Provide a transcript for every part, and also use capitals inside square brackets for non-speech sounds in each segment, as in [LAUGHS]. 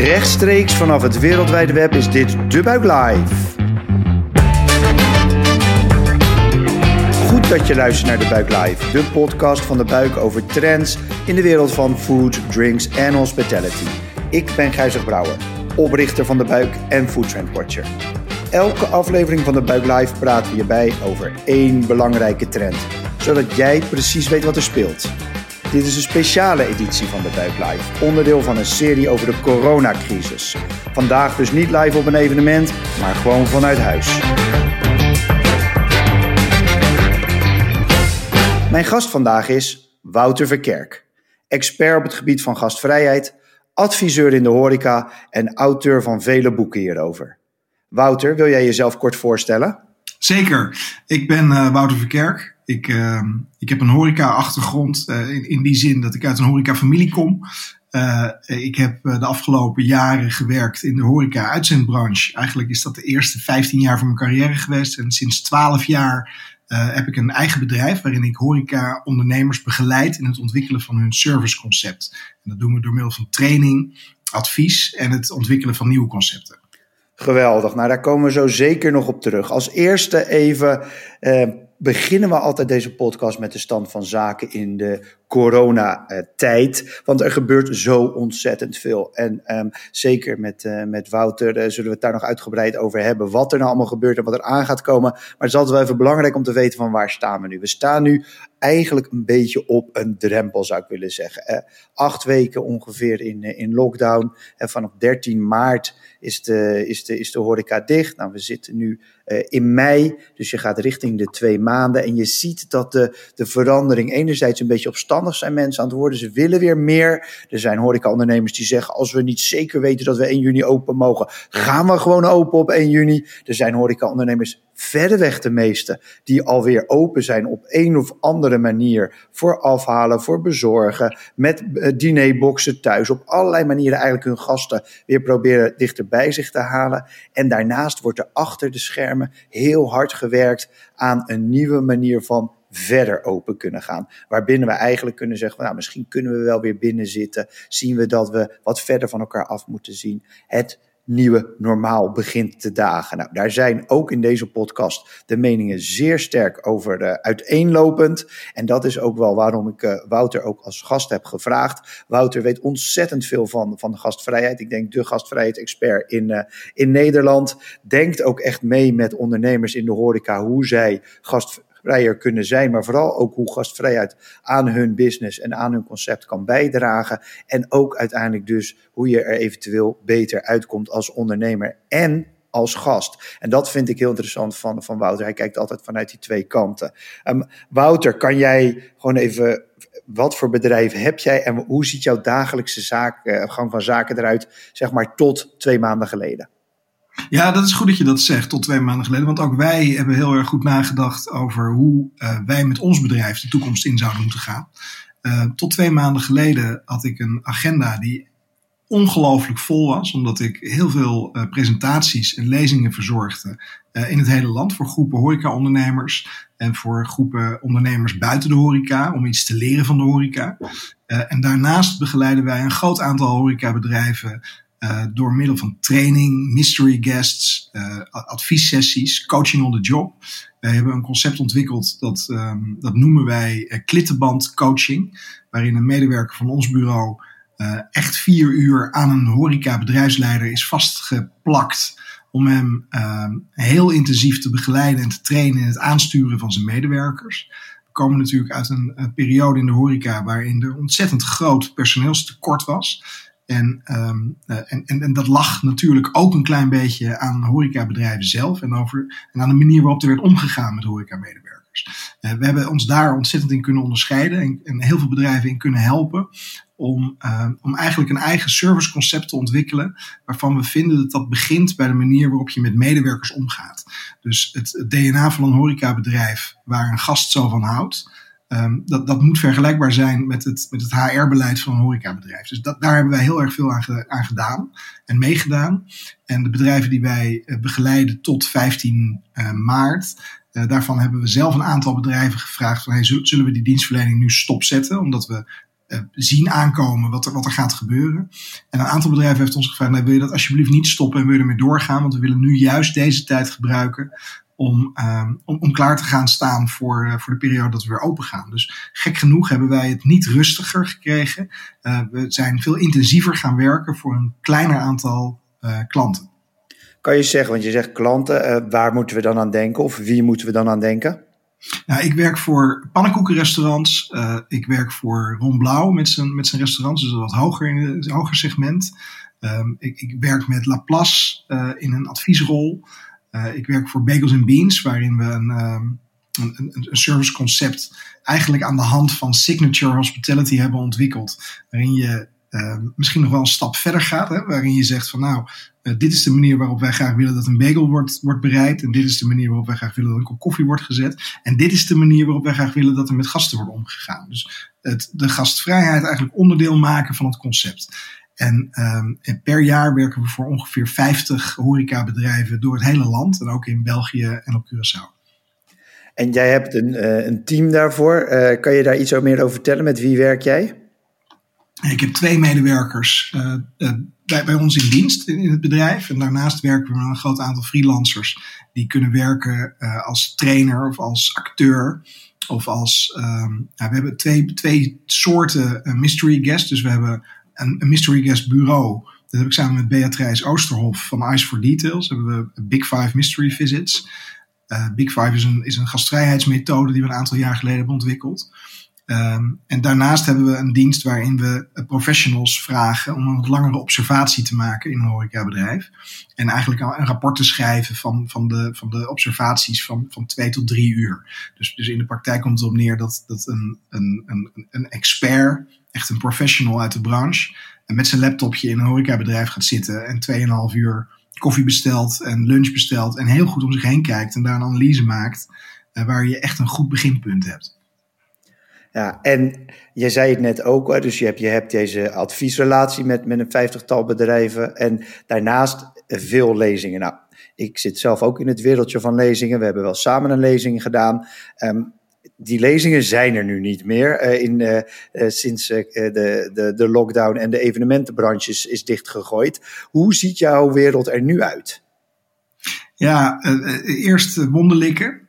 Rechtstreeks vanaf het wereldwijde web is dit De Buik Live. Goed dat je luistert naar De Buik Live, de podcast van De Buik over trends in de wereld van food, drinks en hospitality. Ik ben Gijzig Brouwer, oprichter van De Buik en Food Trend Watcher. Elke aflevering van De Buik Live praten we je bij over één belangrijke trend, zodat jij precies weet wat er speelt. Dit is een speciale editie van de Buik Live, onderdeel van een serie over de coronacrisis. Vandaag dus niet live op een evenement, maar gewoon vanuit huis. Mijn gast vandaag is Wouter Verkerk, expert op het gebied van gastvrijheid, adviseur in de horeca en auteur van vele boeken hierover. Wouter, wil jij jezelf kort voorstellen? Zeker. Ik ben uh, Wouter Verkerk. Ik, uh, ik heb een horeca-achtergrond uh, in, in die zin dat ik uit een horeca-familie kom. Uh, ik heb de afgelopen jaren gewerkt in de horeca-uitzendbranche. Eigenlijk is dat de eerste 15 jaar van mijn carrière geweest. En sinds 12 jaar heb ik een eigen bedrijf waarin ik horeca-ondernemers begeleid in het ontwikkelen van hun serviceconcept. En dat doen we door middel van training, advies en het ontwikkelen van nieuwe concepten. Geweldig. Nou, daar komen we zo zeker nog op terug. Als eerste even eh, beginnen we altijd deze podcast met de stand van zaken in de coronatijd. Want er gebeurt zo ontzettend veel. En um, zeker met, uh, met Wouter uh, zullen we het daar nog uitgebreid over hebben. Wat er nou allemaal gebeurt en wat er aan gaat komen. Maar het is altijd wel even belangrijk om te weten van waar staan we nu. We staan nu eigenlijk een beetje op een drempel, zou ik willen zeggen. Acht weken ongeveer in, in lockdown. En vanaf 13 maart is de, is, de, is de horeca dicht. Nou, we zitten nu in mei, dus je gaat richting de twee maanden. En je ziet dat de, de verandering enerzijds een beetje opstandig zijn mensen aan het worden. Ze willen weer meer. Er zijn horecaondernemers die zeggen, als we niet zeker weten dat we 1 juni open mogen, gaan we gewoon open op 1 juni. Er zijn horecaondernemers verreweg de meeste die alweer open zijn op een of andere manier voor afhalen, voor bezorgen, met uh, dinerboxen thuis, op allerlei manieren eigenlijk hun gasten weer proberen dichter bij zich te halen. En daarnaast wordt er achter de schermen heel hard gewerkt aan een nieuwe manier van verder open kunnen gaan. Waarbinnen we eigenlijk kunnen zeggen, nou, misschien kunnen we wel weer binnen zitten. Zien we dat we wat verder van elkaar af moeten zien. Het nieuwe normaal begint te dagen. Nou, daar zijn ook in deze podcast de meningen zeer sterk over uh, uiteenlopend. En dat is ook wel waarom ik uh, Wouter ook als gast heb gevraagd. Wouter weet ontzettend veel van, van gastvrijheid. Ik denk de gastvrijheid-expert in, uh, in Nederland. Denkt ook echt mee met ondernemers in de horeca hoe zij gast vrijer kunnen zijn, maar vooral ook hoe gastvrijheid aan hun business en aan hun concept kan bijdragen. En ook uiteindelijk dus hoe je er eventueel beter uitkomt als ondernemer en als gast. En dat vind ik heel interessant van, van Wouter. Hij kijkt altijd vanuit die twee kanten. Um, Wouter, kan jij gewoon even, wat voor bedrijf heb jij en hoe ziet jouw dagelijkse zaak, uh, gang van zaken eruit, zeg maar tot twee maanden geleden? Ja, dat is goed dat je dat zegt tot twee maanden geleden. Want ook wij hebben heel erg goed nagedacht over hoe uh, wij met ons bedrijf de toekomst in zouden moeten gaan. Uh, tot twee maanden geleden had ik een agenda die ongelooflijk vol was, omdat ik heel veel uh, presentaties en lezingen verzorgde in het hele land voor groepen horeca-ondernemers en voor groepen ondernemers buiten de horeca om iets te leren van de horeca. en daarnaast begeleiden wij een groot aantal horecabedrijven uh, door middel van training, mystery guests, uh, adviessessies, coaching on the job. Wij hebben een concept ontwikkeld dat, um, dat noemen wij uh, klittenband coaching. Waarin een medewerker van ons bureau echt vier uur aan een horeca bedrijfsleider is vastgeplakt. Om hem ehm, heel intensief te begeleiden en te trainen in het aansturen van zijn medewerkers. We komen natuurlijk uit een periode in de horeca waarin er ontzettend groot personeelstekort was. En, um, en, en, en, dat lag natuurlijk ook een klein beetje aan horecabedrijven zelf en, over, en aan de manier waarop er werd omgegaan met horecamedewerkers. Uh, we hebben ons daar ontzettend in kunnen onderscheiden en, en heel veel bedrijven in kunnen helpen om, uh, om eigenlijk een eigen serviceconcept te ontwikkelen waarvan we vinden dat dat begint bij de manier waarop je met medewerkers omgaat. Dus het, het DNA van een horecabedrijf waar een gast zo van houdt, Um, dat, dat moet vergelijkbaar zijn met het, met het HR-beleid van een horecabedrijf. Dus dat, daar hebben wij heel erg veel aan, aan gedaan en meegedaan. En de bedrijven die wij uh, begeleiden tot 15 uh, maart, uh, daarvan hebben we zelf een aantal bedrijven gevraagd van hey, zullen we die dienstverlening nu stopzetten? Omdat we zien aankomen wat er, wat er gaat gebeuren. En een aantal bedrijven heeft ons gevraagd, nou, wil je dat alsjeblieft niet stoppen en wil je ermee doorgaan? Want we willen nu juist deze tijd gebruiken om, um, om, om, klaar te gaan staan voor, uh, voor de periode dat we weer open gaan. Dus gek genoeg hebben wij het niet rustiger gekregen. Uh, we zijn veel intensiever gaan werken voor een kleiner aantal uh, klanten. Kan je zeggen, want je zegt klanten, waar moeten we dan aan denken of wie moeten we dan aan denken? Nou, ik werk voor pannenkoekenrestaurants. ik werk voor Ron Blauw met zijn, met zijn restaurants, dus wat hoger in het hoger segment. Um, ik, ik, werk met Laplace in een adviesrol. Uh, ik werk voor Bagels and Beans, waarin we een, um, een, een, serviceconcept eigenlijk aan de hand van Signature Hospitality hebben ontwikkeld. Waarin je uh, misschien nog wel een stap verder gaat. Hè, waarin je zegt van nou, uh, dit is de manier waarop wij graag willen dat een bagel wordt, wordt bereid. En dit is de manier waarop wij graag willen dat een kop koffie wordt gezet. En dit is de manier waarop wij graag willen dat er met gasten wordt omgegaan. Dus het, de gastvrijheid eigenlijk onderdeel maken van het concept. En, um, en, per jaar werken we voor ongeveer 50 horecabedrijven door het hele land. En ook in België en op Curaçao. En jij hebt een, uh, een team daarvoor. Uh, kan je daar iets meer over vertellen? Met wie werk jij? Ik heb twee medewerkers uh, bij, bij, ons in dienst in, in, het bedrijf. En daarnaast werken we met een groot aantal freelancers die kunnen werken als trainer of als acteur. Of als, um, ja, we hebben twee, twee soorten mystery guests. Dus we hebben een, mystery guest bureau. Dat heb ik samen met Beatrice Oosterhof van Ice for Details. Hebben we Big Five Mystery Visits. Uh, Big Five is een, is een gastvrijheidsmethode die we een aantal jaar geleden hebben ontwikkeld. Um, en daarnaast hebben we een dienst waarin we professionals vragen om een wat langere observatie te maken in een horecabedrijf. En eigenlijk een rapport te schrijven van, van, de, van de observaties van, van twee tot drie uur. Dus, dus in de praktijk komt het op neer dat, dat een, een, een, een expert echt een professional uit de branche. En met zijn laptopje in een horecabedrijf gaat zitten en 2,5 uur koffie bestelt en lunch bestelt. En heel goed om zich heen kijkt en daar een analyse maakt. Uh, waar je echt een goed beginpunt hebt. Ja, en je zei het net ook, dus je hebt, je hebt deze adviesrelatie met, met een vijftigtal bedrijven en daarnaast veel lezingen. Nou, ik zit zelf ook in het wereldje van lezingen. We hebben wel samen een lezing gedaan. Um, die lezingen zijn er nu niet meer. Uh, in, uh, uh, sinds de, de, de lockdown en de evenementenbranche is, is dichtgegooid. Hoe ziet jouw wereld er nu uit? Ja, eerst wonderlijke.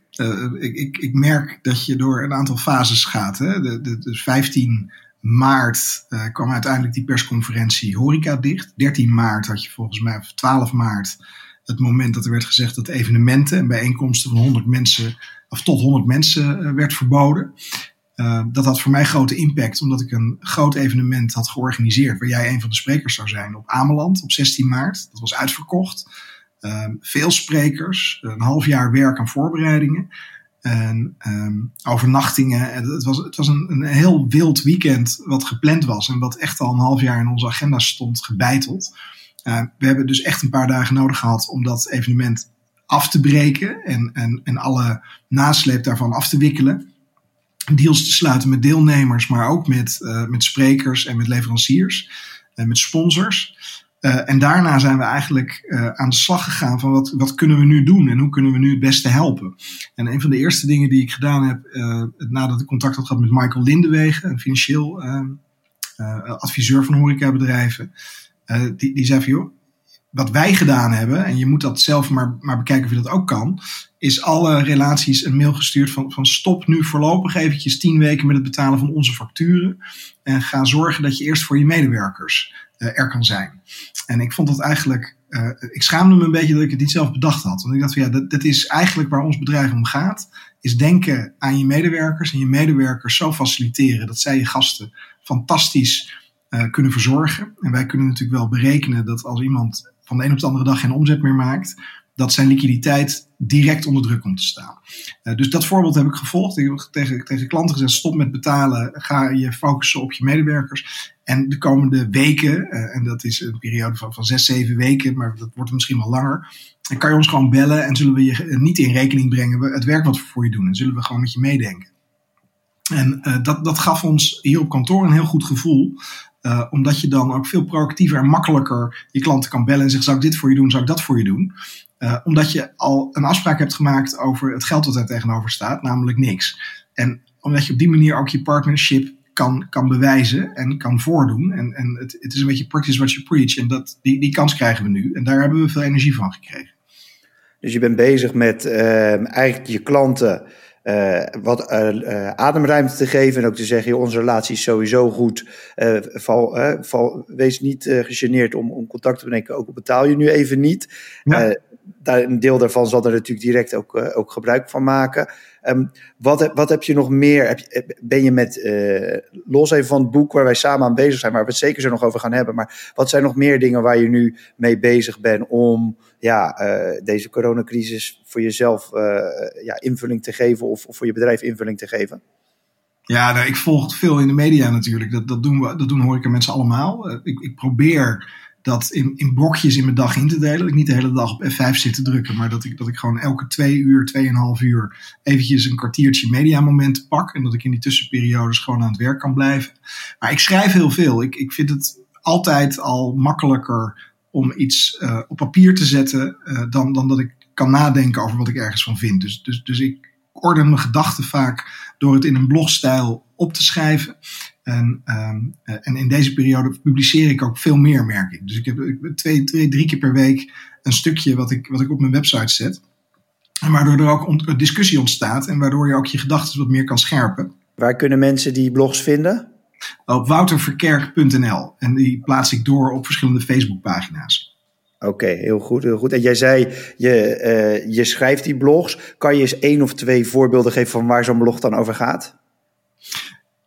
Ik, ik, ik merk dat je door een aantal fases gaat. Hè? De, de, de 15 maart kwam uiteindelijk die persconferentie horeca dicht. 13 maart had je volgens mij, of 12 maart, het moment dat er werd gezegd dat evenementen en bijeenkomsten van 100 mensen of tot 100 mensen uh, werd verboden. Dat had voor mij grote impact, omdat ik een groot evenement had georganiseerd, waar jij een van de sprekers zou zijn op Ameland op 16 maart. Dat was uitverkocht. Uh, veel sprekers, een half jaar werk aan voorbereidingen. En um, overnachtingen. Het was, het was een, een heel wild weekend wat gepland was en wat echt al een half jaar in onze agenda stond gebeiteld. Uh, we hebben dus echt een paar dagen nodig gehad om dat evenement af te breken en, en, en alle nasleep daarvan af te wikkelen. Deals te sluiten met deelnemers, maar ook met, uh, met sprekers en met leveranciers en met sponsors. Uh, en daarna zijn we eigenlijk uh, aan de slag gegaan van wat, wat kunnen we nu doen en hoe kunnen we nu het beste helpen. En een van de eerste dingen die ik gedaan heb nadat ik contact had gehad met Michael Lindewegen, een financieel adviseur van horecabedrijven, die, die zei van joh, wat wij gedaan hebben, en je moet dat zelf maar, maar bekijken of je dat ook kan, is alle relaties een mail gestuurd van, van stop nu voorlopig eventjes tien weken met het betalen van onze facturen. En ga zorgen dat je eerst voor je medewerkers er kan zijn. En ik vond dat eigenlijk, uh, ik schaamde me een beetje dat ik het niet zelf bedacht had. Want ik dacht van ja, dat, dat is eigenlijk waar ons bedrijf om gaat. Is denken aan je medewerkers en je medewerkers zo faciliteren dat zij je gasten fantastisch uh, kunnen verzorgen. En wij kunnen natuurlijk wel berekenen dat als iemand van de een op de andere dag geen omzet meer maakt, dat zijn liquiditeit direct onder druk komt te staan. Uh, dus dat voorbeeld heb ik gevolgd. Ik heb tegen, klanten gezegd: stop met betalen, ga je focussen op je medewerkers. En de komende weken, uh, en dat is een periode van, van zes, zeven weken, maar dat wordt misschien wel langer. Dan kan je ons gewoon bellen en zullen we je niet in rekening brengen het werk wat we voor je doen. En zullen we gewoon met je meedenken. En dat, dat gaf ons hier op kantoor een heel goed gevoel. Uh, omdat je dan ook veel proactiever en makkelijker je klanten kan bellen en zeggen: Zou ik dit voor je doen? Zou ik dat voor je doen? Uh, omdat je al een afspraak hebt gemaakt over het geld dat er tegenover staat, namelijk niks. En omdat je op die manier ook je partnership kan, kan bewijzen en kan voordoen. En, en het, het is een beetje practice what you preach. En dat, die, die kans krijgen we nu. En daar hebben we veel energie van gekregen. Dus je bent bezig met uh, eigenlijk je klanten uh, wat uh, ademruimte te geven en ook te zeggen, onze relatie is sowieso goed. val, val, wees niet gegeneerd om, om contact te brengen, ook betaal je nu even niet. Ja. Daar, een deel daarvan zal er natuurlijk direct ook, ook gebruik van maken. Um, wat, wat heb je nog meer? Heb je, ben je met, uh, los even van het boek waar wij samen aan bezig zijn, waar we het zeker zo nog over gaan hebben, maar wat zijn nog meer dingen waar je nu mee bezig bent om ja, deze coronacrisis voor jezelf ja, invulling te geven of, of voor je bedrijf invulling te geven? Ja, nou, ik volg het veel in de media natuurlijk. Dat, dat, doen, we, dat doen hoor ik mensen allemaal. ik, ik probeer dat in, in blokjes in mijn dag in te delen. Dat ik niet de hele dag op F5 zit te drukken, maar dat ik, dat ik gewoon elke twee uur, tweeënhalf uur eventjes een kwartiertje mediamomenten pak. En dat ik in die tussenperiodes gewoon aan het werk kan blijven. Maar ik schrijf heel veel. Ik, ik vind het altijd al makkelijker om iets uh, op papier te zetten uh, dan, dan dat ik kan nadenken over wat ik ergens van vind. Dus, dus, dus ik orden mijn gedachten vaak door het in een blogstijl op te schrijven. En, um, en in deze periode publiceer ik ook veel meer, merk ik. Dus ik heb twee, twee, drie keer per week een stukje wat ik, wat ik op mijn website zet. En waardoor er ook ont discussie ontstaat en waardoor je ook je gedachten wat meer kan scherpen. Waar kunnen mensen die blogs vinden? Op wouterverkerk.nl. En die plaats ik door op verschillende Facebookpagina's. Oké, heel goed, heel goed. En jij zei, je, uh, je schrijft die blogs. Kan je eens één of twee voorbeelden geven van waar zo'n blog dan over gaat?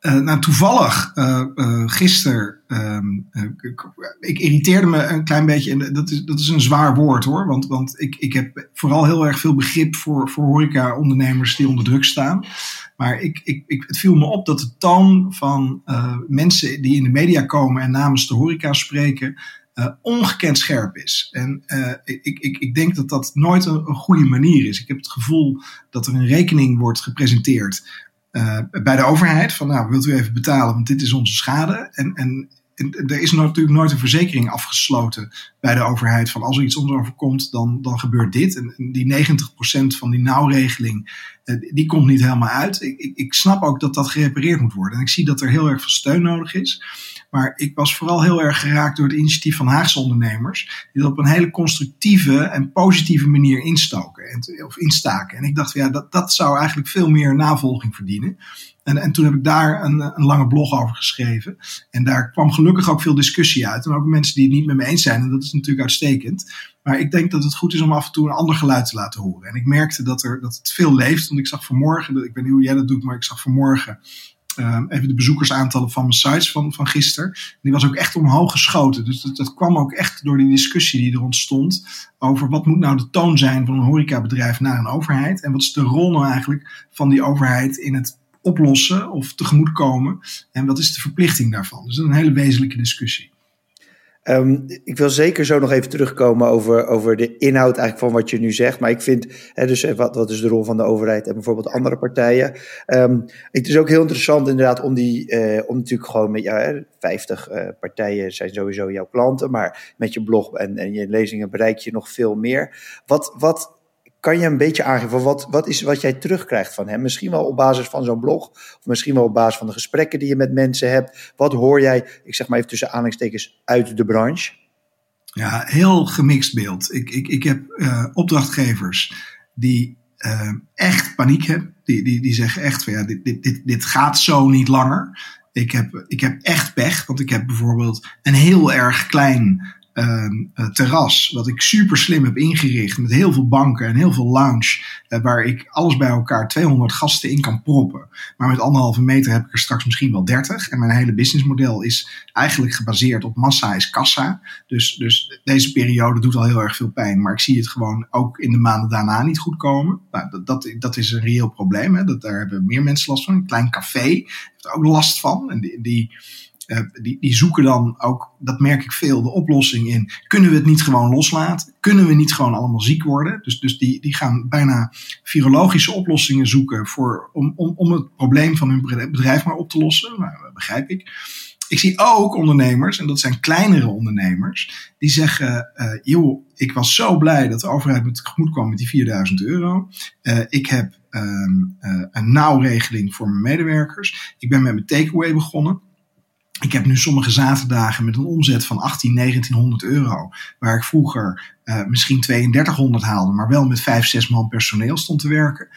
Uh, nou, toevallig, uh, gisteren, um, ik, irriteerde me een klein beetje, en dat is, dat is een zwaar woord hoor, want, want ik, ik heb vooral heel erg veel begrip voor, voor horeca-ondernemers die onder druk staan. Maar ik, ik, ik, het viel me op dat de toon van mensen die in de media komen en namens de horeca spreken, ongekend scherp is. En ik, ik, ik denk dat dat nooit een, goede manier is. Ik heb het gevoel dat er een rekening wordt gepresenteerd uh, bij de overheid. Van nou, wilt u even betalen, want dit is onze schade. En, en, er is natuurlijk nooit een verzekering afgesloten bij de overheid van als er iets ons overkomt, dan, dan gebeurt dit. En die 90% van die nauwregeling, die komt niet helemaal uit. Ik, ik, ik snap ook dat dat gerepareerd moet worden. En ik zie dat er heel erg veel steun nodig is. Maar ik was vooral heel erg geraakt door het initiatief van Haagse ondernemers. Die dat op een hele constructieve en positieve manier instoken. En, of instaken. En ik dacht, ja, dat, dat zou eigenlijk veel meer navolging verdienen. En, en toen heb ik daar een, een lange blog over geschreven. En daar kwam gelukkig ook veel discussie uit. En ook mensen die het niet met me eens zijn. En dat is natuurlijk uitstekend. Maar ik denk dat het goed is om af en toe een ander geluid te laten horen. En ik merkte dat, er, dat het veel leeft. Want ik zag vanmorgen, ik weet niet hoe jij dat doet, maar ik zag vanmorgen uh, even de bezoekersaantallen van mijn sites van, van gisteren. Die was ook echt omhoog geschoten. Dus dat, dat kwam ook echt door die discussie die er ontstond. Over wat moet nou de toon zijn van een horecabedrijf naar een overheid. En wat is de rol nou eigenlijk van die overheid in het oplossen of tegemoetkomen. En wat is de verplichting daarvan. Dus dat is een hele wezenlijke discussie. Um, ik wil zeker zo nog even terugkomen over, over de inhoud eigenlijk van wat je nu zegt. Maar ik vind, hè, dus eh, wat, wat is de rol van de overheid en bijvoorbeeld andere partijen. Um, het is ook heel interessant inderdaad om die, uh, om natuurlijk gewoon met jou, 50 uh, partijen zijn sowieso jouw klanten. Maar met je blog en, en je lezingen bereik je nog veel meer. Wat, wat kan je een beetje aangeven wat, wat is wat jij terugkrijgt van hem? Misschien wel op basis van zo'n blog, of misschien wel op basis van de gesprekken die je met mensen hebt. Wat hoor jij, ik zeg maar even tussen aanhalingstekens, uit de branche? Ja, heel gemixt beeld. Ik, ik, ik heb uh, opdrachtgevers die uh, echt paniek hebben. Die, die, die zeggen echt van ja, dit, dit, dit, dit gaat zo niet langer. Ik heb, ik heb echt pech, want ik heb bijvoorbeeld een heel erg klein uh, terras, wat ik super slim heb ingericht met heel veel banken en heel veel lounge, uh, waar ik alles bij elkaar 200 gasten in kan proppen. Maar met anderhalve meter heb ik er straks misschien wel 30. En mijn hele businessmodel is eigenlijk gebaseerd op massa is kassa. Dus, dus deze periode doet al heel erg veel pijn, maar ik zie het gewoon ook in de maanden daarna niet goed komen. Nou, dat, dat, dat is een reëel probleem. Hè? Dat, daar hebben meer mensen last van. Een klein café heeft er ook last van. En die, die uh, die, die zoeken dan ook, dat merk ik veel, de oplossing in. Kunnen we het niet gewoon loslaten? Kunnen we niet gewoon allemaal ziek worden? Dus, dus die, die gaan bijna virologische oplossingen zoeken voor, om, om, om het probleem van hun bedrijf maar op te lossen. Nou, dat begrijp ik. Ik zie ook ondernemers, en dat zijn kleinere ondernemers, die zeggen: uh, ik was zo blij dat de overheid met tegemoet kwam met die 4000 euro. Uh, ik heb ehm, een nauwregeling voor mijn medewerkers. Ik ben met mijn takeaway begonnen. Ik heb nu sommige zaterdagen met een omzet van 18, 1900 euro, waar ik vroeger uh, misschien 3200 haalde, maar wel met 5, 6 man personeel stond te werken.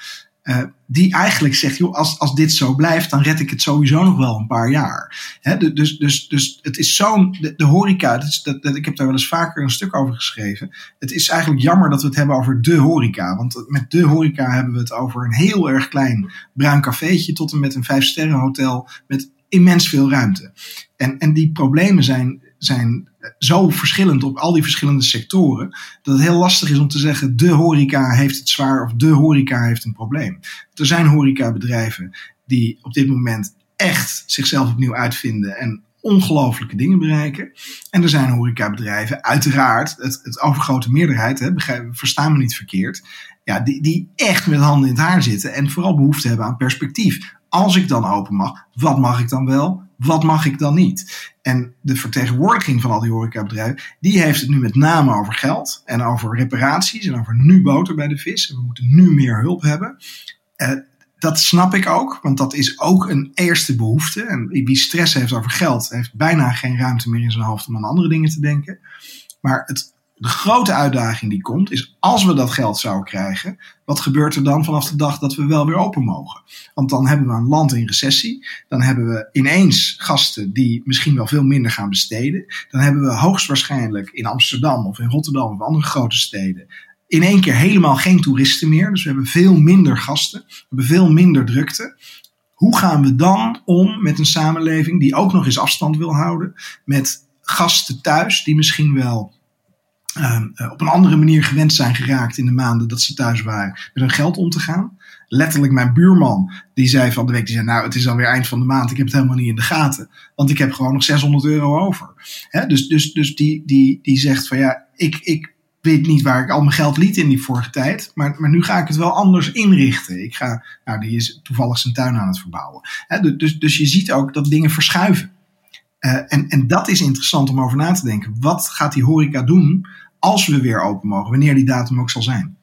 Uh, die eigenlijk zegt, joh, als, als dit zo blijft, dan red ik het sowieso nog wel een paar jaar. Dus, dus, dus het is zo'n, de, horeca, dat ik heb daar wel eens vaker een stuk over geschreven. Het is eigenlijk jammer dat we het hebben over de horeca. Want met de horeca hebben we het over een heel erg klein bruin cafeetje tot en met een vijf sterren hotel met immens veel ruimte. En, en die problemen zijn, zijn zo verschillend op al die verschillende sectoren, dat het heel lastig is om te zeggen, de horeca heeft het zwaar of de horeca heeft een probleem. Er zijn horecabedrijven die op dit moment echt zichzelf opnieuw uitvinden en ongelooflijke dingen bereiken. En er zijn horecabedrijven, uiteraard, het, het overgrote meerderheid, hè, verstaan me niet verkeerd, ja, die, die echt met handen in het haar zitten en vooral behoefte hebben aan perspectief als ik dan open mag, wat mag ik dan wel? Wat mag ik dan niet? En de vertegenwoordiging van al die horecabedrijven, die heeft het nu met name over geld en over reparaties en over nu boter bij de vis. En we moeten nu meer hulp hebben. Uh, dat snap ik ook, want dat is ook een eerste behoefte. En wie stress heeft over geld, heeft bijna geen ruimte meer in zijn hoofd om aan andere dingen te denken. Maar het de grote uitdaging die komt is als we dat geld zouden krijgen, wat gebeurt er dan vanaf de dag dat we wel weer open mogen? Want dan hebben we een land in recessie, dan hebben we ineens gasten die misschien wel veel minder gaan besteden, dan hebben we hoogstwaarschijnlijk in Amsterdam of in Rotterdam of andere grote steden in één keer helemaal geen toeristen meer. Dus we hebben veel minder gasten, we hebben veel minder drukte. Hoe gaan we dan om met een samenleving die ook nog eens afstand wil houden, met gasten thuis die misschien wel op een andere manier gewend zijn geraakt in de maanden dat ze thuis waren met hun geld om te gaan. Letterlijk mijn buurman, die zei van de week, die zei nou het is alweer eind van de maand, ik heb het helemaal niet in de gaten. Want ik heb gewoon nog 600 euro over. dus dus, dus die, die, die zegt van ja, ik, ik weet niet waar ik al mijn geld liet in die vorige tijd. Maar, maar nu ga ik het wel anders inrichten. Ik ga, nou die is toevallig zijn tuin aan het verbouwen. dus, dus je ziet ook dat dingen verschuiven. Uh, en, en dat is interessant om over na te denken. Wat gaat die horeca doen als we weer open mogen, wanneer die datum ook zal zijn.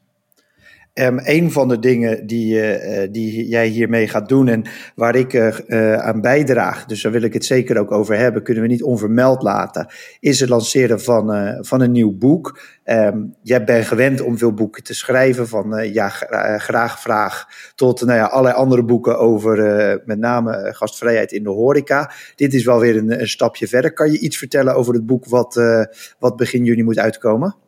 Um, een van de dingen die, uh, die jij hiermee gaat doen en waar ik uh, aan bijdraag, dus daar wil ik het zeker ook over hebben, kunnen we niet onvermeld laten, is het lanceren van, van een nieuw boek. Um, jij bent gewend om veel boeken te schrijven, van ja, graag vraag tot nou ja, allerlei andere boeken over met name gastvrijheid in de horeca. Dit is wel weer een, een, stapje verder. Kan je iets vertellen over het boek wat, wat begin juni moet uitkomen?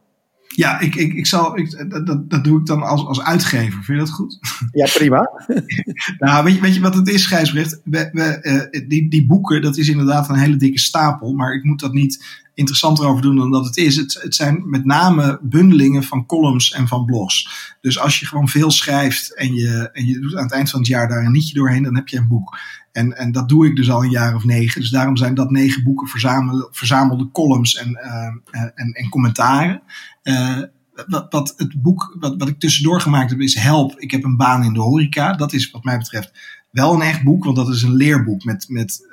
Ja, ik, ik, ik zal, ik, dat, dat doe ik dan als, als uitgever. Vind je dat goed? Ja, prima. [LAUGHS] nou, weet je, weet je wat het is, Gijsbrecht? We, we, uh, die, die boeken, dat is inderdaad een hele dikke stapel. Maar ik moet dat niet interessanter over doen dan dat het is. Het, het zijn met name bundelingen van columns en van blogs. Dus als je gewoon veel schrijft en je, en je doet aan het eind van het jaar daar een nietje doorheen, dan heb je een boek. En, en dat doe ik dus al een jaar of negen. Dus daarom zijn dat negen boeken verzamelde, verzamelde columns en, uh, en, en commentaren. Uh, wat, wat, het boek wat, wat ik tussendoor gemaakt heb is Help, ik heb een baan in de horeca. Dat is wat mij betreft wel een echt boek, want dat is een leerboek met, met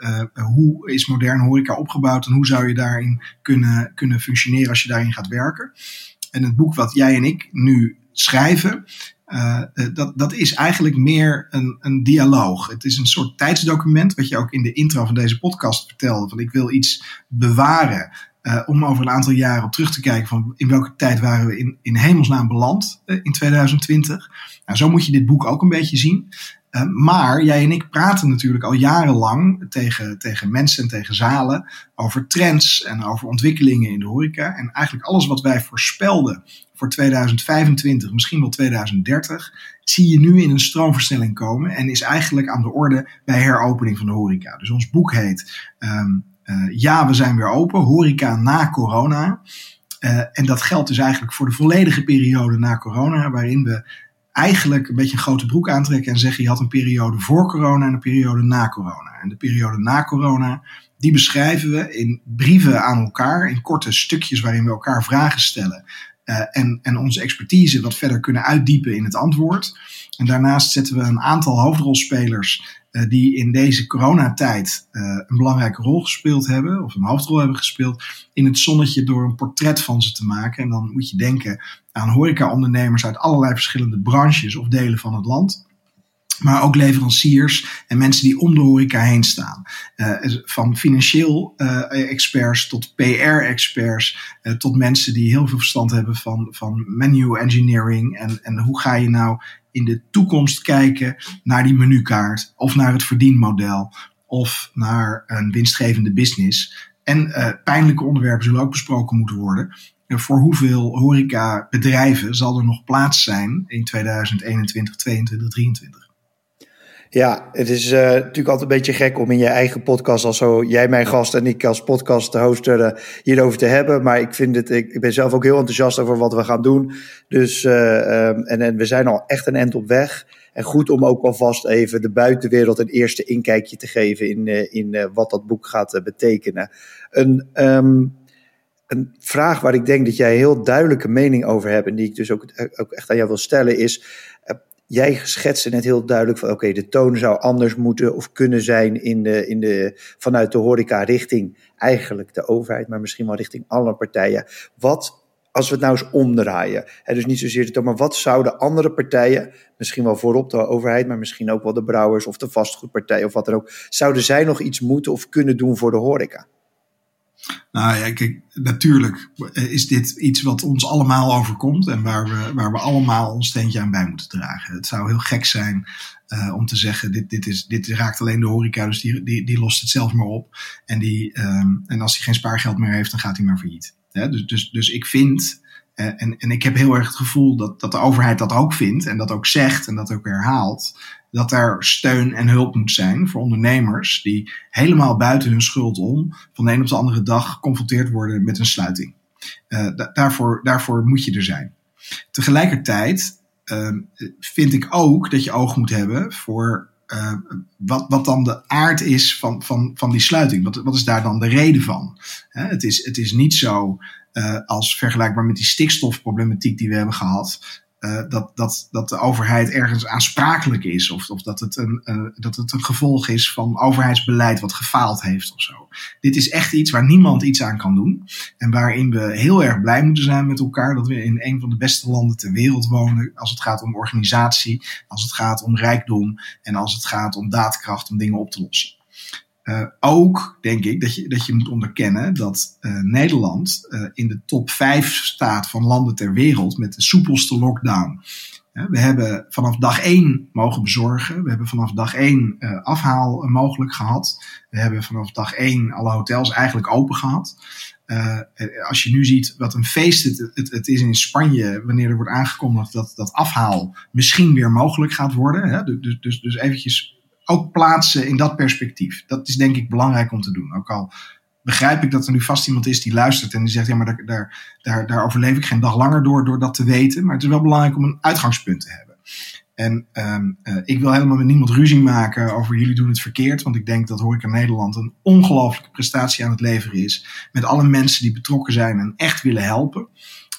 hoe is moderne horeca opgebouwd en hoe zou je daarin kunnen, kunnen functioneren als je daarin gaat werken. En het boek wat jij en ik nu schrijven, uh, dat, dat is eigenlijk meer een, een dialoog. Het is een soort tijdsdocument, wat je ook in de intro van deze podcast vertelde. Van ik wil iets bewaren uh, om over een aantal jaren op terug te kijken van in welke tijd waren we in, in hemelsnaam beland in 2020. Nou, zo moet je dit boek ook een beetje zien. Uh, maar jij en ik praten natuurlijk al jarenlang tegen, tegen mensen en tegen zalen over trends en over ontwikkelingen in de horeca. En eigenlijk alles wat wij voorspelden voor 2025, misschien wel 2030, zie je nu in een stroomversnelling komen en is eigenlijk aan de orde bij heropening van de horeca. Dus ons boek heet um, uh, Ja, we zijn weer open, horeca na corona. Uh, en dat geldt dus eigenlijk voor de volledige periode na corona, waarin we eigenlijk een beetje een grote broek aantrekken en zeggen je had een periode voor corona en een periode na corona. En de periode na corona, die beschrijven we in brieven aan elkaar, in korte stukjes waarin we elkaar vragen stellen. Uh, en, en onze expertise wat verder kunnen uitdiepen in het antwoord. En daarnaast zetten we een aantal hoofdrolspelers die in deze coronatijd uh, een belangrijke rol gespeeld hebben, of een hoofdrol hebben gespeeld, in het zonnetje door een portret van ze te maken. En dan moet je denken aan horecaondernemers uit allerlei verschillende branches of delen van het land. Maar ook leveranciers en mensen die om de horeca heen staan. Uh, van financieel uh, experts tot PR-experts, uh, tot mensen die heel veel verstand hebben van, van menu engineering. En, en hoe ga je nou in de toekomst kijken naar die menukaart of naar het verdienmodel of naar een winstgevende business. En pijnlijke onderwerpen zullen ook besproken moeten worden. voor hoeveel horecabedrijven zal er nog plaats zijn in 2021, 2022, 2023? Ja, het is uh, natuurlijk altijd een beetje gek om in je eigen podcast, als zo jij mijn gast en ik als podcast hoster uh, hierover te hebben. Maar ik vind het, ik, ben zelf ook heel enthousiast over wat we gaan doen. Dus, uh, um, en, en we zijn al echt een end op weg. En goed om ook alvast even de buitenwereld een eerste inkijkje te geven in, in wat dat boek gaat betekenen. Een, um, een vraag waar ik denk dat jij heel duidelijke mening over hebt en die ik dus ook, ook echt aan jou wil stellen is jij schetste net heel duidelijk van oké, de toon zou anders moeten of kunnen zijn in de, in de, vanuit de horeca richting eigenlijk de overheid, maar misschien wel richting alle partijen. Wat als we het nou eens omdraaien, dus niet zozeer de toon, maar wat zouden andere partijen, misschien wel voorop de overheid, maar misschien ook wel de brouwers of de vastgoedpartij of wat dan ook, zouden zij nog iets moeten of kunnen doen voor de horeca? Nou ja, kijk, natuurlijk is dit iets wat ons allemaal overkomt en waar we, waar we allemaal ons steentje aan bij moeten dragen. Het zou heel gek zijn uh, om te zeggen, dit, dit, is, dit raakt alleen de horeca, dus die, die, die lost het zelf maar op. En, die, um, en als hij geen spaargeld meer heeft, dan gaat hij maar failliet. Dus, dus, dus ik vind, en, en ik heb heel erg het gevoel dat, dat de overheid dat ook vindt en dat ook zegt en dat ook herhaalt dat er steun en hulp moet zijn voor ondernemers die helemaal buiten hun schuld om van de een op de andere dag geconfronteerd worden met een sluiting. Uh, daarvoor, daarvoor moet je er zijn. Tegelijkertijd uh, vind ik ook dat je oog moet hebben voor uh, wat, wat dan de aard is van, van, van die sluiting. Wat, wat is daar dan de reden van? het, is, het is niet zo uh, als vergelijkbaar met die stikstofproblematiek die we hebben gehad. Uh, dat, dat, dat de overheid ergens aansprakelijk is. Of, of dat, het een, dat het een gevolg is van overheidsbeleid wat gefaald heeft of zo. Dit is echt iets waar niemand iets aan kan doen. En waarin we heel erg blij moeten zijn met elkaar dat we in een van de beste landen ter wereld wonen. Als het gaat om organisatie, als het gaat om rijkdom en als het gaat om daadkracht om dingen op te lossen. Uh, ook denk ik dat je, dat je moet onderkennen dat uh, Nederland uh, in de top 5 staat van landen ter wereld met de soepelste lockdown. we hebben vanaf dag 1 mogen bezorgen. We hebben vanaf dag 1 afhaal mogelijk gehad. We hebben vanaf dag 1 alle hotels eigenlijk open gehad. als je nu ziet wat een feest het, het, het, is in Spanje, wanneer er wordt aangekondigd dat dat afhaal misschien weer mogelijk gaat worden. Hè? Dus, dus, dus eventjes ook plaatsen in dat perspectief. Dat is denk ik belangrijk om te doen. Ook al begrijp ik dat er nu vast iemand is die luistert en die zegt: ja, maar daar, daar, daar, daar overleef ik geen dag langer door, door dat te weten. Maar het is wel belangrijk om een uitgangspunt te hebben. En um, uh, ik wil helemaal met niemand ruzie maken over jullie doen het verkeerd. Want ik denk dat Horeca Nederland een ongelooflijke prestatie aan het leveren is. Met alle mensen die betrokken zijn en echt willen helpen.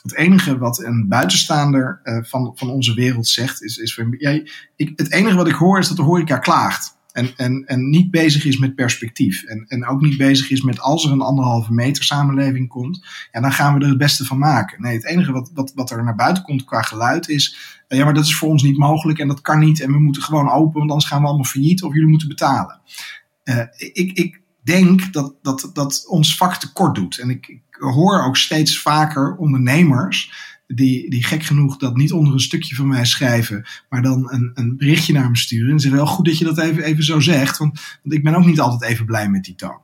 Het enige wat een buitenstaander uh, van, van onze wereld zegt, is, is van, jij, ik, het enige wat ik hoor is dat de horeca klaagt. En, en, en niet bezig is met perspectief. En, en ook niet bezig is met als er een anderhalve meter samenleving komt, ja, dan gaan we er het beste van maken. Nee, het enige wat, wat, wat er naar buiten komt qua geluid is, uh, ja, maar dat is voor ons niet mogelijk en dat kan niet. En we moeten gewoon open, want anders gaan we allemaal failliet of jullie moeten betalen. Uh, ik, ik denk dat, dat, dat ons vak tekort doet. En ik, hoor ook steeds vaker ondernemers die, die gek genoeg dat niet onder een stukje van mij schrijven, maar dan een, een berichtje naar me sturen. En zeggen wel goed dat je dat even, even zo zegt, want, want ik ben ook niet altijd even blij met die toon.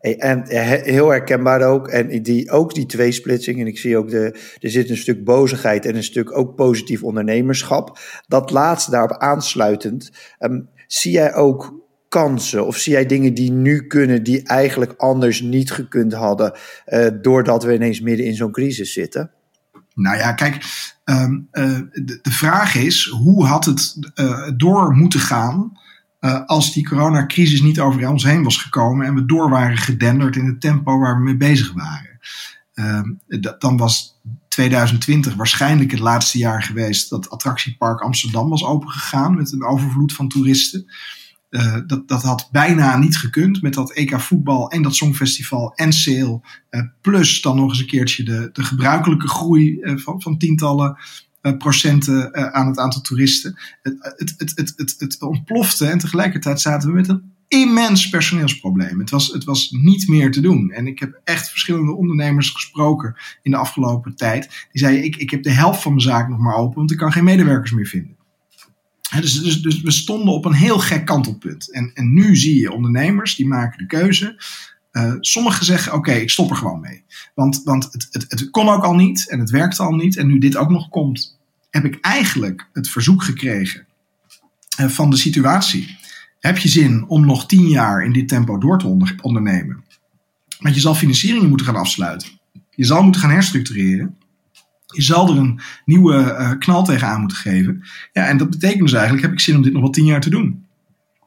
En heel herkenbaar ook. En die, ook die tweesplitsing. En ik zie ook, de, er zit een stuk bozigheid en een stuk ook positief ondernemerschap. Dat laatste daarop aansluitend. Um, zie jij ook kansen? Of zie jij dingen die nu kunnen die eigenlijk anders niet gekund hadden, uh, doordat we ineens midden in zo'n crisis zitten? Nou ja, kijk, um, uh, de, de, vraag is: hoe had het uh, door moeten gaan als die coronacrisis niet over ons heen was gekomen en we door waren gedenderd in het tempo waar we mee bezig waren? Ehm, dan was 2020 waarschijnlijk het laatste jaar geweest dat attractiepark Amsterdam was opengegaan met een overvloed van toeristen. Uh, dat, dat had bijna niet gekund met dat EK voetbal en dat Songfestival en sale. Uh, plus dan nog eens een keertje de, de gebruikelijke groei uh, van, van tientallen procenten aan het aantal toeristen. Het, het, het, het, het, het ontplofte en tegelijkertijd zaten we met een immens personeelsprobleem. Het was, het was niet meer te doen. En ik heb echt verschillende ondernemers gesproken in de afgelopen tijd. Die zeiden, ik, ik heb de helft van mijn zaak nog maar open, want ik kan geen medewerkers meer vinden. Dus, dus, dus we stonden op een heel gek kantelpunt. En, en nu zie je ondernemers, die maken de keuze. Uh, sommigen zeggen, oké, ik stop er gewoon mee. Want, want het, het, het kon ook al niet en het werkte al niet. En nu dit ook nog komt, heb ik eigenlijk het verzoek gekregen uh, van de situatie heb je zin om nog tien jaar in dit tempo door te ondernemen? Want je zal financieringen moeten gaan afsluiten. Je zal moeten gaan herstructureren. Je zal er een nieuwe uh, knal tegenaan moeten geven. Ja, en dat betekent dus eigenlijk, heb ik zin om dit nog wel tien jaar te doen?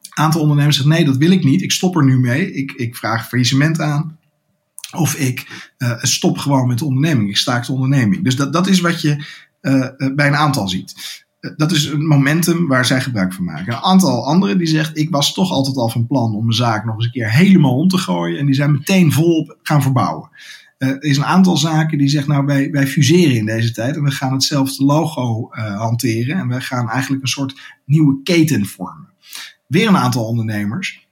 Een aantal ondernemers zeggen, nee, dat wil ik niet. Ik stop er nu mee. Ik, ik vraag faillissement aan. Of ik uh, stop gewoon met de onderneming. Ik staak de onderneming. Dus dat, dat is wat je uh, bij een aantal ziet dat is een momentum waar zij gebruik van maken. Een aantal anderen die zegt, ik was toch altijd al van plan om mijn zaak nog eens een keer helemaal om te gooien. En die zijn meteen volop gaan verbouwen. Uh, er is een aantal zaken die zeggen, nou wij, wij fuseren in deze tijd en we gaan hetzelfde logo uh, hanteren. En we gaan eigenlijk een soort nieuwe keten vormen. Weer een aantal ondernemers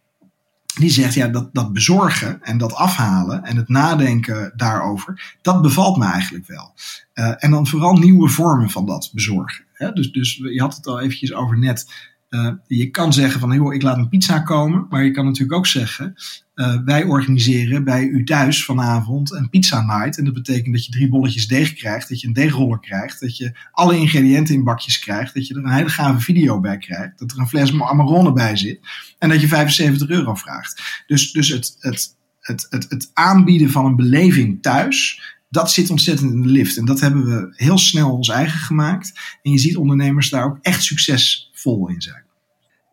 die zegt, ja, dat, dat bezorgen en dat afhalen en het nadenken daarover, dat bevalt me eigenlijk wel. Uh, en dan vooral nieuwe vormen van dat bezorgen. Hè? Dus, dus je had het al eventjes over net. Je kan zeggen van, joh, ik laat een pizza komen. Maar je kan natuurlijk ook zeggen, uh, wij organiseren bij u thuis vanavond een pizza night. En dat betekent dat je drie bolletjes deeg krijgt, dat je een deegroller krijgt, dat je alle ingrediënten in bakjes krijgt, dat je er een hele gave video bij krijgt, dat er een fles Amarone bij zit en dat je 75 euro vraagt. Dus, dus het, het, het, het, het aanbieden van een beleving thuis dat zit ontzettend in de lift. En dat hebben we heel snel ons eigen gemaakt. En je ziet ondernemers daar ook echt succesvol in zijn.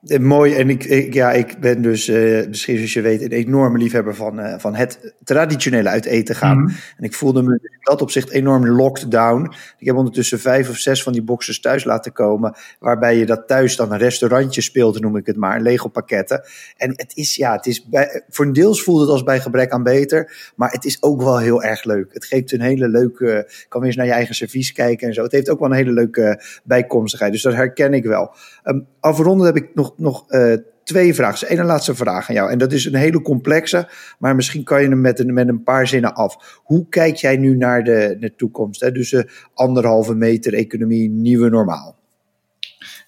Eh, mooi, en ik, ik, ja, ik ben dus, uh, misschien zoals je weet, een enorme liefhebber van, uh, van het traditionele uit eten gaan. Mm -hmm. En ik voelde me in dat opzicht enorm locked down. Ik heb ondertussen vijf of zes van die boxes thuis laten komen, waarbij je dat thuis dan een restaurantje speelt, noem ik het maar, Lego pakketten. En het is, ja, het is bij, voor een deels voelt het als bij gebrek aan beter, maar het is ook wel heel erg leuk. Het geeft een hele leuke, kan weer eens naar je eigen servies kijken en zo. Het heeft ook wel een hele leuke bijkomstigheid, dus dat herken ik wel. Um, afronden heb ik nog nog uh, twee vragen. Eén laatste vraag aan jou. En dat is een hele complexe, maar misschien kan je hem met een, met een paar zinnen af. Hoe kijk jij nu naar de, de toekomst? Hè? Dus de anderhalve meter economie, nieuwe normaal.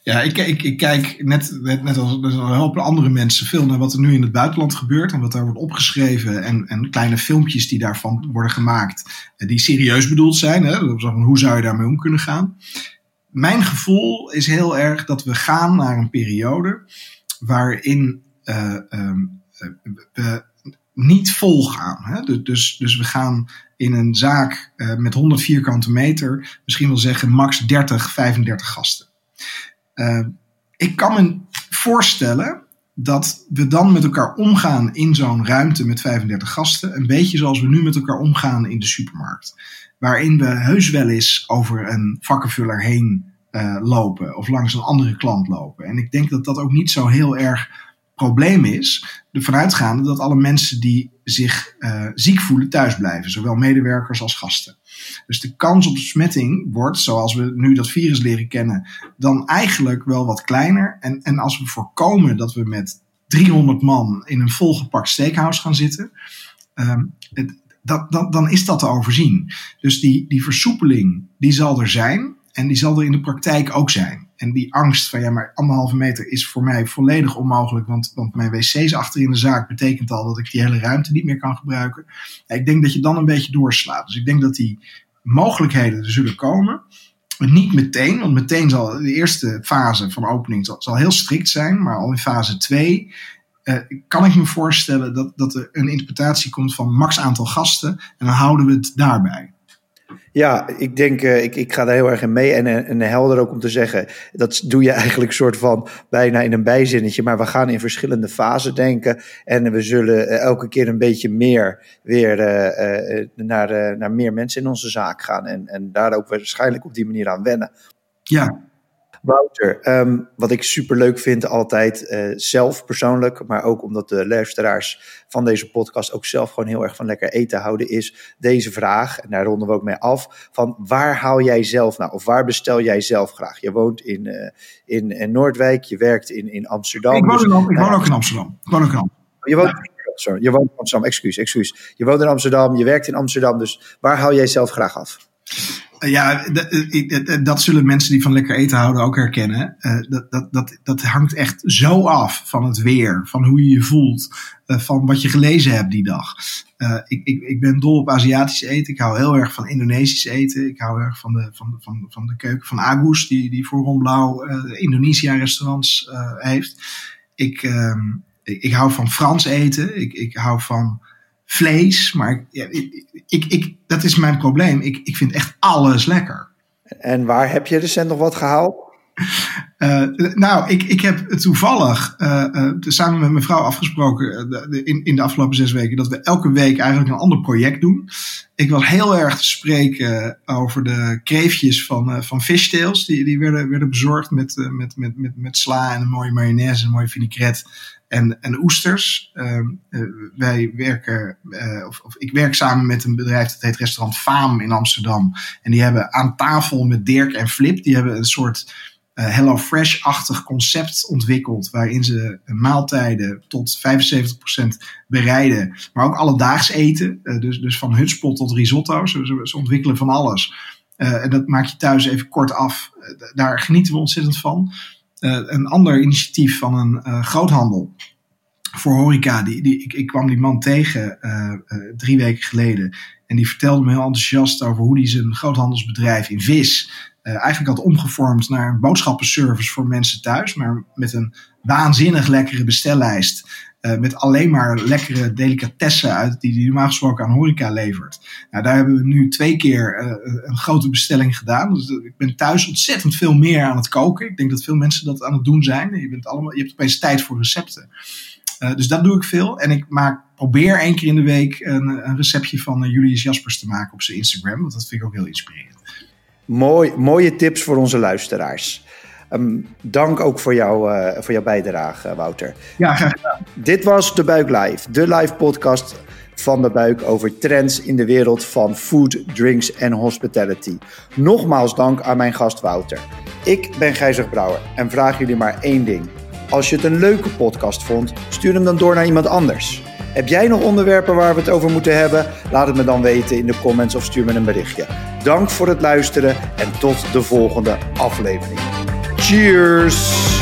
Ja, ik, ik, ik kijk net, net, net als een hoop andere mensen veel naar wat er nu in het buitenland gebeurt en wat daar wordt opgeschreven en, en kleine filmpjes die daarvan worden gemaakt, die serieus bedoeld zijn. Hè? Hoe zou je daarmee om kunnen gaan? Mijn gevoel is heel erg dat we gaan naar een periode waarin uh, um, we niet vol gaan. Hè? Dus, dus, dus we gaan in een zaak uh, met 100 vierkante meter misschien wel zeggen max 30, 35 gasten. Uh, ik kan me voorstellen dat we dan met elkaar omgaan in zo'n ruimte met 35 gasten. Een beetje zoals we nu met elkaar omgaan in de supermarkt. Waarin we heus wel eens over een vakkenvuller heen uh, lopen of langs een andere klant lopen. En ik denk dat dat ook niet zo heel erg probleem is. De vanuitgaande dat alle mensen die zich uh, ziek voelen thuis blijven, zowel medewerkers als gasten. Dus de kans op besmetting wordt, zoals we nu dat virus leren kennen, dan eigenlijk wel wat kleiner. En, en als we voorkomen dat we met 300 man in een volgepakt steakhouse gaan zitten, het, dat, dat, dan is dat te overzien. Dus die, die versoepeling, die zal er zijn. En die zal er in de praktijk ook zijn. En die angst van ja, maar anderhalve meter is voor mij volledig onmogelijk. Want, want mijn wc's achter in de zaak betekent al dat ik die hele ruimte niet meer kan gebruiken. Ik denk dat je dan een beetje doorslaat. Dus ik denk dat die mogelijkheden er zullen komen. Niet meteen, want meteen zal de eerste fase van opening zal, heel strikt zijn. Maar al in fase 2 uh, kan ik me voorstellen dat, dat er een interpretatie komt van max aantal gasten. En dan houden we het daarbij. Ja, ik denk, uh, ik, ik ga daar heel erg in mee. En, en helder ook om te zeggen, dat doe je [LAUGHS] eigenlijk soort van bijna in een bijzinnetje. Maar we gaan in verschillende fasen denken. En we zullen uh, elke keer een beetje meer weer naar, naar meer mensen in onze zaak gaan. En, en daar ook waarschijnlijk op die manier aan wennen. Ja, Wouter, ehm, wat ik super leuk vind altijd, uh, zelf persoonlijk, maar ook omdat de luisteraars van deze podcast ook zelf gewoon heel erg van lekker eten houden, is deze vraag, en daar ronden we ook mee af, van waar haal jij zelf nou, of waar bestel jij zelf graag? Je woont in, uh, in, in, Noordwijk, je werkt in, in Amsterdam. Ik woon, dus, ik woon ook in Amsterdam. Ik woon ook in Amsterdam. Je woont, sorry, je woont in Amsterdam, excuus, excuus. Je woont in Amsterdam, je werkt in Amsterdam, dus waar haal jij zelf graag af? Ja, dat zullen mensen die van lekker eten houden ook herkennen. Uh, dat, dat, dat, dat hangt echt zo af van het weer, van hoe je je voelt, uh, van wat je gelezen hebt die dag. Uh, ik, ik, ik ben dol op Aziatisch eten. Ik hou heel erg van Indonesisch eten. Ik hou erg van de, van, van, van de keuken van Agus, die, die voor Ron Blauw Indonesia restaurants heeft. Ik, ehm, ik, ik hou van Frans eten. Ik, ik hou van vlees. Maar ja, ik, ik, ik, dat is mijn probleem. Ik, ik vind echt alles lekker. En waar heb je recent nog wat gehaald? Uh, nou, ik, ik heb toevallig uh, uh, samen met mijn vrouw afgesproken in, in de afgelopen zes weken dat we elke week eigenlijk een ander project doen. Ik was heel erg spreken over de kreefjes van, van fishtails. Die, die werden, werden bezorgd met, met, met, met, met sla en een mooie mayonaise en een mooie vinaigrette en, en oesters. Uh, wij werken, uh, of, of, ik werk samen met een bedrijf dat heet Restaurant Faam in Amsterdam. En die hebben aan tafel met Dirk en Flip, die hebben een soort uh, Hello Fresh-achtig concept ontwikkeld. Waarin ze maaltijden tot 75% bereiden, maar ook alledaags eten. dus, dus van hutspot tot risotto. Ze, ze, ontwikkelen van alles. en dat maak je thuis even kort af. daar genieten we ontzettend van. Uh, een ander initiatief van een uh, groothandel voor horeca. Die, die, ik, ik kwam die man tegen uh, drie weken geleden. En die vertelde me heel enthousiast over hoe hij zijn groothandelsbedrijf in vis eigenlijk had omgevormd naar een boodschappenservice voor mensen thuis. Maar met een waanzinnig lekkere bestellijst. Uh, met alleen maar lekkere delicatessen uit die hij normaal gesproken aan horeca levert. Nou, daar hebben we nu twee keer uh, een grote bestelling gedaan. Dus ik ben thuis ontzettend veel meer aan het koken. Ik denk dat veel mensen dat aan het doen zijn. Je, bent allemaal, je hebt opeens tijd voor recepten. Dus dat doe ik veel. En ik maak, probeer één keer in de week een, een receptje van Julius Jaspers te maken op zijn Instagram. Want dat vind ik ook heel inspirerend. Mooi, mooie tips voor onze luisteraars. Um, dank ook voor, jou, uh, voor jouw bijdrage, Wouter. Ja, graag gedaan. Dit was De Buik Live, de live podcast van De Buik over trends in de wereld van food, drinks en hospitality. Nogmaals dank aan mijn gast Wouter. Ik ben Gijzer Brouwer en vraag jullie maar één ding. Als je het een leuke podcast vond, stuur hem dan door naar iemand anders. Heb jij nog onderwerpen waar we het over moeten hebben? Laat het me dan weten in de comments of stuur me een berichtje. Dank voor het luisteren en tot de volgende aflevering. Cheers!